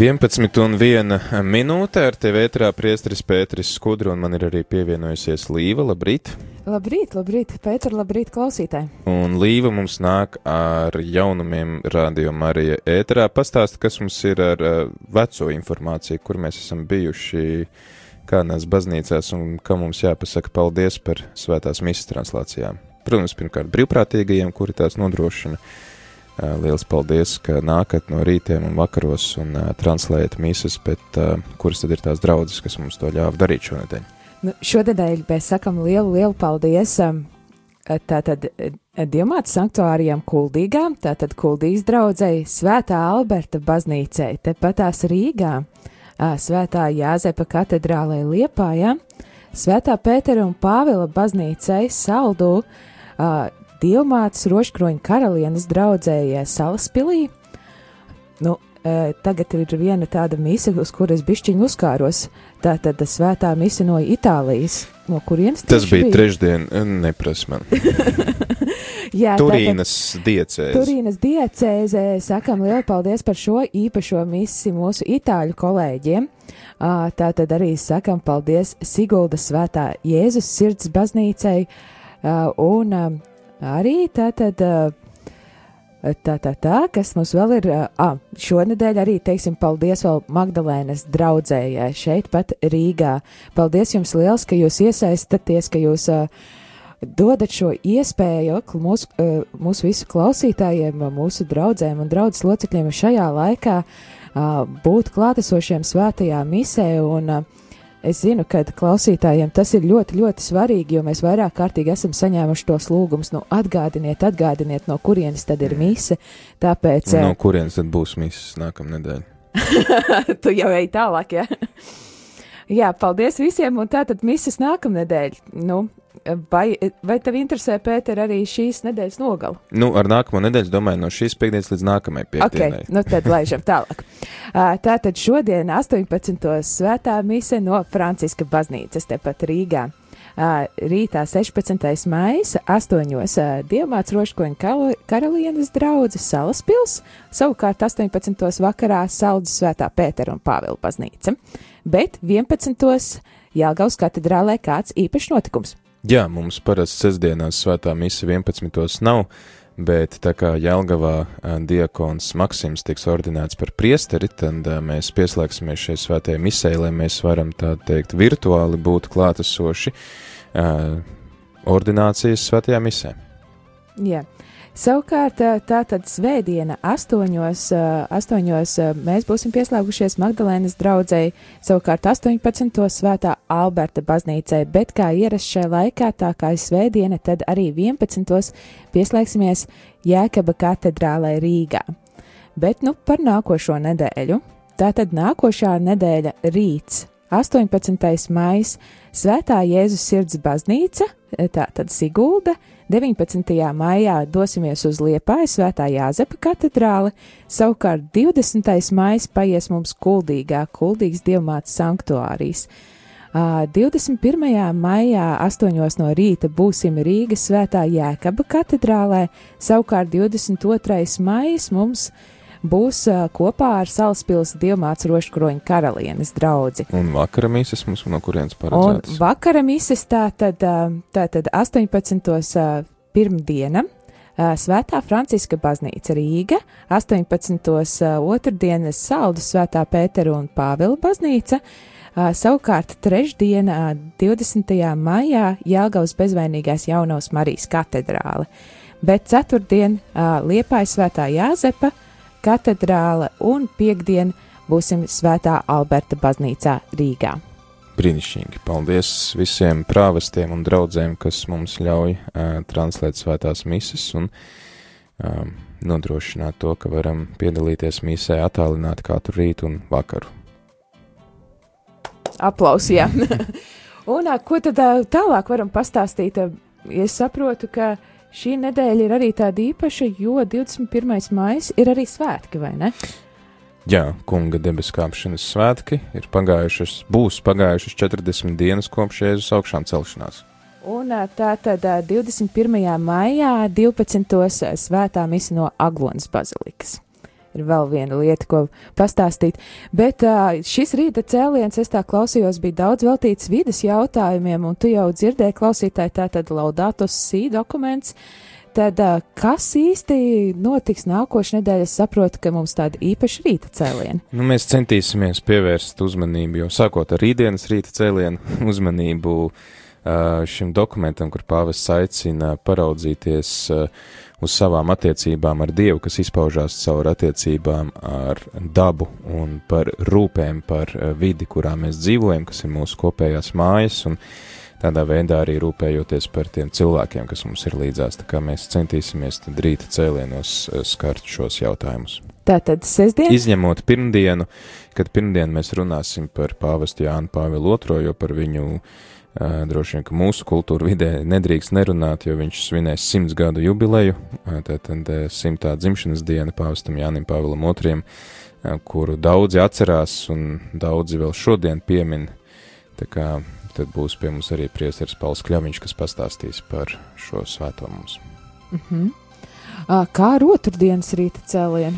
11 un 1 minūte ar tevi ētrā priestris Pēteris Skudru, un man ir arī pievienojusies Līva. Labrīt! Labrīt, labrīt, Pēter, labrīt, klausītāji! Un Līva mums nāk ar jaunumiem Radio Marija ētrā. Pastāst, kas mums ir ar uh, veco informāciju, kur mēs esam bijuši kādās baznīcās un kam mums jāpasaka paldies par svētās misijas translācijām. Protams, pirmkārt brīvprātīgajiem, kuri tās nodrošina. Uh, liels paldies, ka nākat no rītiem un vakaros un uh, translējat misijas, bet uh, kuras tad ir tās draudzes, kas mums to ļāva darīt šonadēļ? Nu, šodien mēs sakam lielu, lielu paldies um, tātad Dievmātes sanktuārijām Kuldīgā, tātad Kuldīgas draudzēji, Svētā Alberta baznīcei, tepatās Rīgā, Svētā Jāzepa katedrālē Liepājā, Svētā Pētera un Pāvila baznīcei Saldū, Dievmātes roškroņa karalienes draudzējai Salaspilī. Nu, tagad ir viena tāda mise, uz kuras bišķiņu uzkāros. Tā tad svētā mise no Itālijas. No kurienes tas bija? bija? Trešdien, neprasa man. Jā, Turīnas diecēze. Turīnas diecēze, sakam lielu paldies par šo īpašo misi mūsu itāļu kolēģiem. Tā tad arī sakam paldies Sigulda svētā Jēzus sirds baznīcai un arī tātad. Tā, tā, tā, kas mums vēl ir, ah, šonadēļ arī teiksim paldies vēl Magdalēnas draudzējai šeit pat Rīgā. Paldies jums liels, ka jūs iesaistaties, ka jūs uh, dodat šo iespēju mūsu, uh, mūsu visu klausītājiem, mūsu draugiem un draugu locekļiem šajā laikā uh, būt klātesošiem svētajā misē un uh, Es zinu, ka klausītājiem tas ir ļoti, ļoti svarīgi, jo mēs vairāk kārtīgi esam saņēmuši tos lūgumus. Nu, atgādiniet, atgādiniet, no kurienes tad ir mise. Tāpēc. No kurienes tad būs mises nākamā nedēļa? tu jau ej tālāk, jā. jā, paldies visiem, un tātad mises nākamā nedēļa. Nu, Vai, vai tev interesē, Pēter, arī šīs nedēļas nogala? Nu, ar nākamo nedēļu, domāju, no šīs piekdienas līdz nākamajai piekdienai. Okay, nu tad laižam tālāk. Tātad šodien 18. svētā mise no Franciska baznīcas tepat Rīgā. Rītā 16. maija 8. Dievmāts Roškoņa karalienes draudzes Salaspils, savukārt 18. vakarā Saldus svētā Pētera un Pāvila baznīca, bet 11. Jāgaus katedrālē kāds īpašs notikums. Jā, mums parasti sestdienās svētā mise 11. nav, bet tā kā Jelgavā diakons Maksims tiks ordinēts par priesteri, tad mēs pieslēgsimies šai svētajai misē, lai mēs varam tā teikt virtuāli būt klātesoši ordinācijas svētajā misē. Jā. Yeah. Savukārt, tātad svētdiena astoņos, astoņos mēs būsim pieslēgušies Magdalēnas draudzēji, savukārt 18. svētā Alberta baznīcai, bet kā ierasts šajā laikā, tā kā ir svētdiena, tad arī 11. pieslēgsimies Jēkaba katedrālē Rīgā. Bet nu par nākošo nedēļu. Tātad nākošā nedēļa rīts, 18. maijs, Svētā Jēzus sirds baznīca, tātad Sigulda, 19. maijā dosimies uz Liepāju Svētā Jāzepa katedrāli, savukārt 20. maijs paies mums kuldīgā, kuldīgs dievmāts sanktuārijas. Uh, 21. maijā 8. no rīta būsim Rīgas Svētā Jēkaba katedrālē, savukārt 22. maijs mums būs kopā ar Salaspils Dievmāts Roškroņa karalienes draudzi. Un vakara mises mums no kurienes paredzētas? Un vakara mises tā tad, tā tad 18. pirmdiena. Svētā Franciska baznīca Rīga, 18. otrdienas Saldus Svētā Pētera un Pāvila baznīca, savukārt trešdiena 20. maijā Jāgaus bezvainīgās jaunās Marijas katedrāle, bet ceturtdien Liepājas Svētā Jāzepa, katedrāle un piekdien būsim Svētā Alberta baznīcā Rīgā. Brīnišķīgi. Paldies visiem prāvestiem un draugiem, kas mums ļauj uh, translēt svētās mises un um, nodrošināt to, ka varam piedalīties misē attālināti katru rītu un vakaru. Aplausījā. un uh, ko tad uh, tālāk varam pastāstīt? Uh, es saprotu, ka uh, šī nedēļa ir arī tāda īpaša, jo 21. maija ir arī svētki, vai ne? Jā, kunga debesu kāpšanas svētki ir pagājušas, būs pagājušas 40 dienas kopš Jēzus augšām celšanās. Un tā tad 21. maijā 12. svētā misija no Aglonas bazilikas. Ir vēl viena lieta, ko pastāstīt. Bet šis rīta cēliens, es tā klausījos, bija daudz veltīts vidas jautājumiem, un tu jau dzirdēji klausītāji tātad laudātus sī dokuments. Tad kas īsti notiks nākošais nedēļa? Es saprotu, ka mums tāda īpaša rīta cēliena. Nu, mēs centīsimies pievērst uzmanību, jau sākot ar rītdienas rīta cēlienu, uzmanību šim dokumentam, kur pāvests aicina paraudzīties uh, uz savām attiecībām ar Dievu, kas izpaužās caur attiecībām ar dabu un par rūpēm par eh, vidi, kurā mēs dzīvojam, kas ir mūsu kopējās mājas, un tādā veidā arī rūpējoties par tiem cilvēkiem, kas mums ir līdzās. Tā kā mēs centīsimies tad rīta cēlienos eh, skart šos jautājumus. Tātad sestdien? Izņemot pirmdienu, kad pirmdien mēs runāsim par pāvestu Jānu Pāvilu II, jo par viņu uh, Droši vien, ka mūsu kultūra vidē nedrīkst nerunāt, jo viņš svinēs simts gadu jubileju, tātad simtā dzimšanas diena pāvestam Jānim Pāvilam II, kuru daudzi atcerās un daudzi vēl šodien piemin. Tā kā tad būs pie mums arī priesteris Pauls Kļaviņš, kas pastāstīs par šo svēto mums. Mm -hmm. Kā ar otrdienas rīta cēlienu?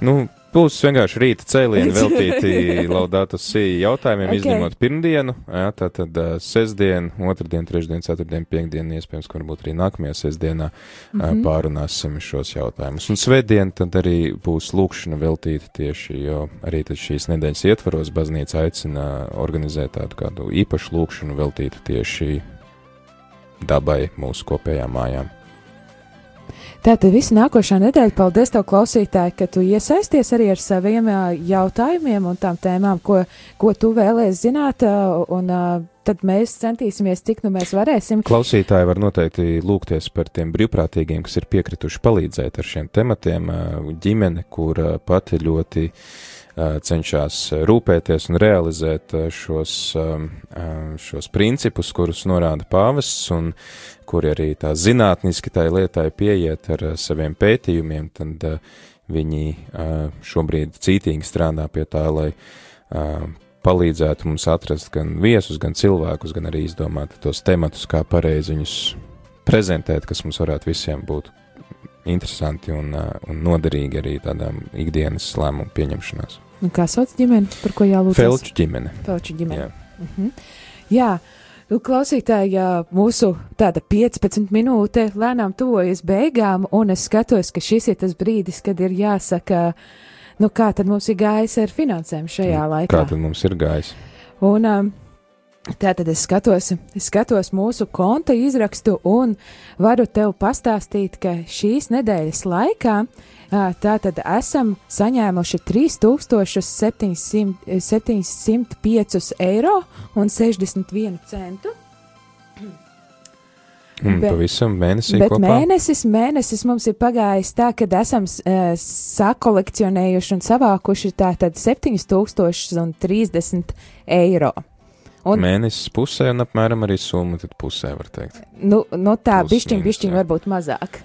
Nu, Būs vienkārši rīta cēlieni veltīti laudātu sī jautājumiem, okay. izņemot pirmdienu, jā, tā tad uh, sestdien, otrdien, trešdien, ceturtdien, piekdien, iespējams, ka varbūt arī nākamajā sestdienā mm -hmm. uh, pārunāsim šos jautājumus. Un svētdien tad arī būs lūkšana veltīta tieši, jo arī tad šīs nedēļas ietvaros baznīca aicina organizēt tādu kādu īpašu lūkšanu veltītu tieši dabai mūsu kopējām mājām. Tātad visu nākošā nedēļa, paldies tev, klausītāji, ka tu iesaisties arī ar saviem jautājumiem un tām tēmām, ko, ko tu vēlēsi zināt, un tad mēs centīsimies, cik nu mēs varēsim. Klausītāji var noteikti lūgties par tiem brīvprātīgiem, kas ir piekrituši palīdzēt ar šiem tematiem, ģimene, kur pati ļoti cenšas rūpēties un realizēt šos, šos principus, kurus norāda pāvests, un kuri arī tā zinātniski tai lietai pieiet ar saviem pētījumiem, tad viņi šobrīd cītīgi strādā pie tā, lai palīdzētu mums atrast gan viesus, gan cilvēkus, gan arī izdomāt tos tematus, kā pareizi viņus prezentēt, kas mums varētu visiem būt interesanti un, un noderīgi arī tādām ikdienas lēmumu pieņemšanās. Un kā sauc ģimeni, par ko jālūdz? Felču ģimene. Felču ģimene. Jā. Uh -huh. Jā. Nu, klausītāji, mūsu tāda 15 minūte lēnām tuvojas beigām, un es skatos, ka šis ir tas brīdis, kad ir jāsaka, nu kā tad mums ir gājis ar finansēm šajā laikā. Kā tad mums ir gājis? Un um, Tātad es skatos, es skatos mūsu konta izrakstu un varu tev pastāstīt, ka šīs nedēļas laikā Tātad esam saņēmuši 3705 eiro un 61 centu. Un bet, pavisam mēnesī bet kopā? mēnesis, mēnesis mums ir pagājis tā, ka esam uh, sakolekcionējuši un savākuši tātad 7030 eiro. Un, mēnesis pusē un apmēram arī summa tad pusē, var teikt. Nu, nu tā, Plus, bišķiņ, bišķiņ varbūt mazāk.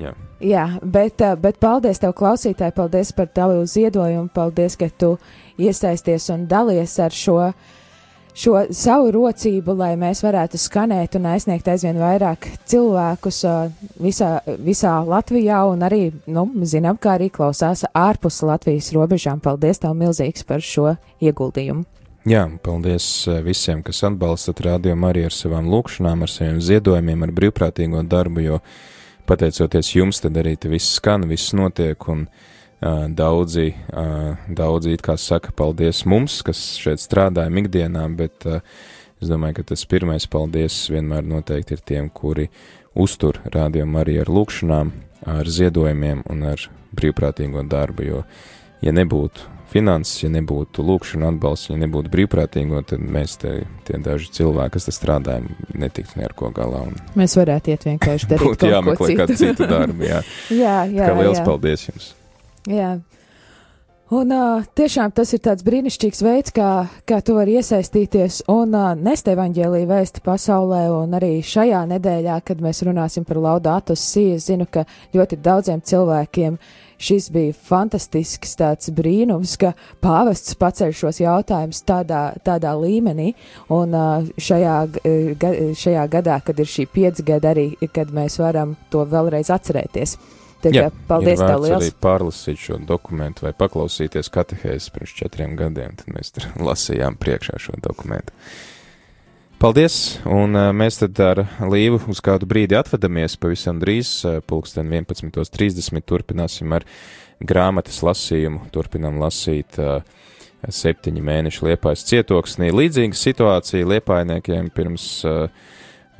Jā. Jā, bet, eh, bet paldies tev, klausītāji, paldies par tavu ziedojumu, paldies, ka tu iesaisties un dalies ar šo, šo savu rocību, lai mēs varētu skanēt un aizsniegt aizvien vairāk cilvēkus eh, visā, visā Latvijā un arī, nu, zinām, kā arī klausās ārpus Latvijas robežām. Paldies tev milzīgs par šo ieguldījumu! Jā, paldies eh, visiem, kas atbalstat rādījumu arī ar savām lūkšanām, ar saviem ziedojumiem, ar brīvprātīgo darbu, jo pateicoties jums, tad arī viss skan, viss notiek, un uh, daudzi, uh, daudzi it kā saka paldies mums, kas šeit strādājam ikdienā, bet uh, es domāju, ka tas pirmais paldies vienmēr noteikti ir tiem, kuri uztur rādījumu arī ar lūkšanām, ar ziedojumiem un ar brīvprātīgo darbu, jo, ja nebūtu finanses, ja nebūtu lūkšana atbalsts, ja nebūtu brīvprātīgo, tad mēs te, tie daži cilvēki, kas te strādājam, netiktu ne ar ko galā. Un... Mēs varētu iet vienkārši darīt Būtu jāmeklē kādu citu darbu, jā. jā, jā. Kā liels jā. paldies jums! Jā. Un uh, tiešām tas ir tāds brīnišķīgs veids, kā, kā tu vari iesaistīties un uh, nest evaņģēlīju vēsti pasaulē. Un arī šajā nedēļā, kad mēs runāsim par laudātus siju, zinu, ka ļoti daudziem cilvēkiem šis bija fantastisks tāds brīnums, ka pāvests paceļ šos jautājumus tādā, tādā līmenī, un šajā, šajā gadā, kad ir šī piecgada arī, kad mēs varam to vēlreiz atcerēties. Tā kā paldies tev liels. arī pārlasīt šo dokumentu vai paklausīties katehēzes pirms četriem gadiem, tad mēs tur lasījām priekšā šo dokumentu. Paldies, un uh, mēs tad ar Līvu uz kādu brīdi atvadamies pavisam drīz, uh, pulksten 11.30 turpināsim ar grāmatas lasījumu, turpinām lasīt uh, septiņi mēneši liepājas cietoksnī. Līdzīga situācija liepājniekiem pirms uh,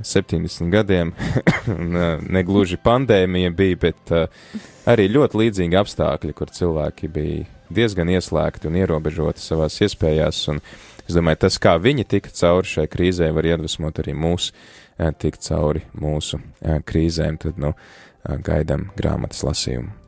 70 gadiem, uh, negluži pandēmija bija, bet uh, arī ļoti līdzīgi apstākļi, kur cilvēki bija diezgan ieslēgti un ierobežoti savās iespējās, un es domāju, tas, kā viņi tika cauri šai krīzē, var iedvesmot arī mūs uh, tikt cauri mūsu uh, krīzēm, tad, nu, uh, gaidam grāmatas lasījumu.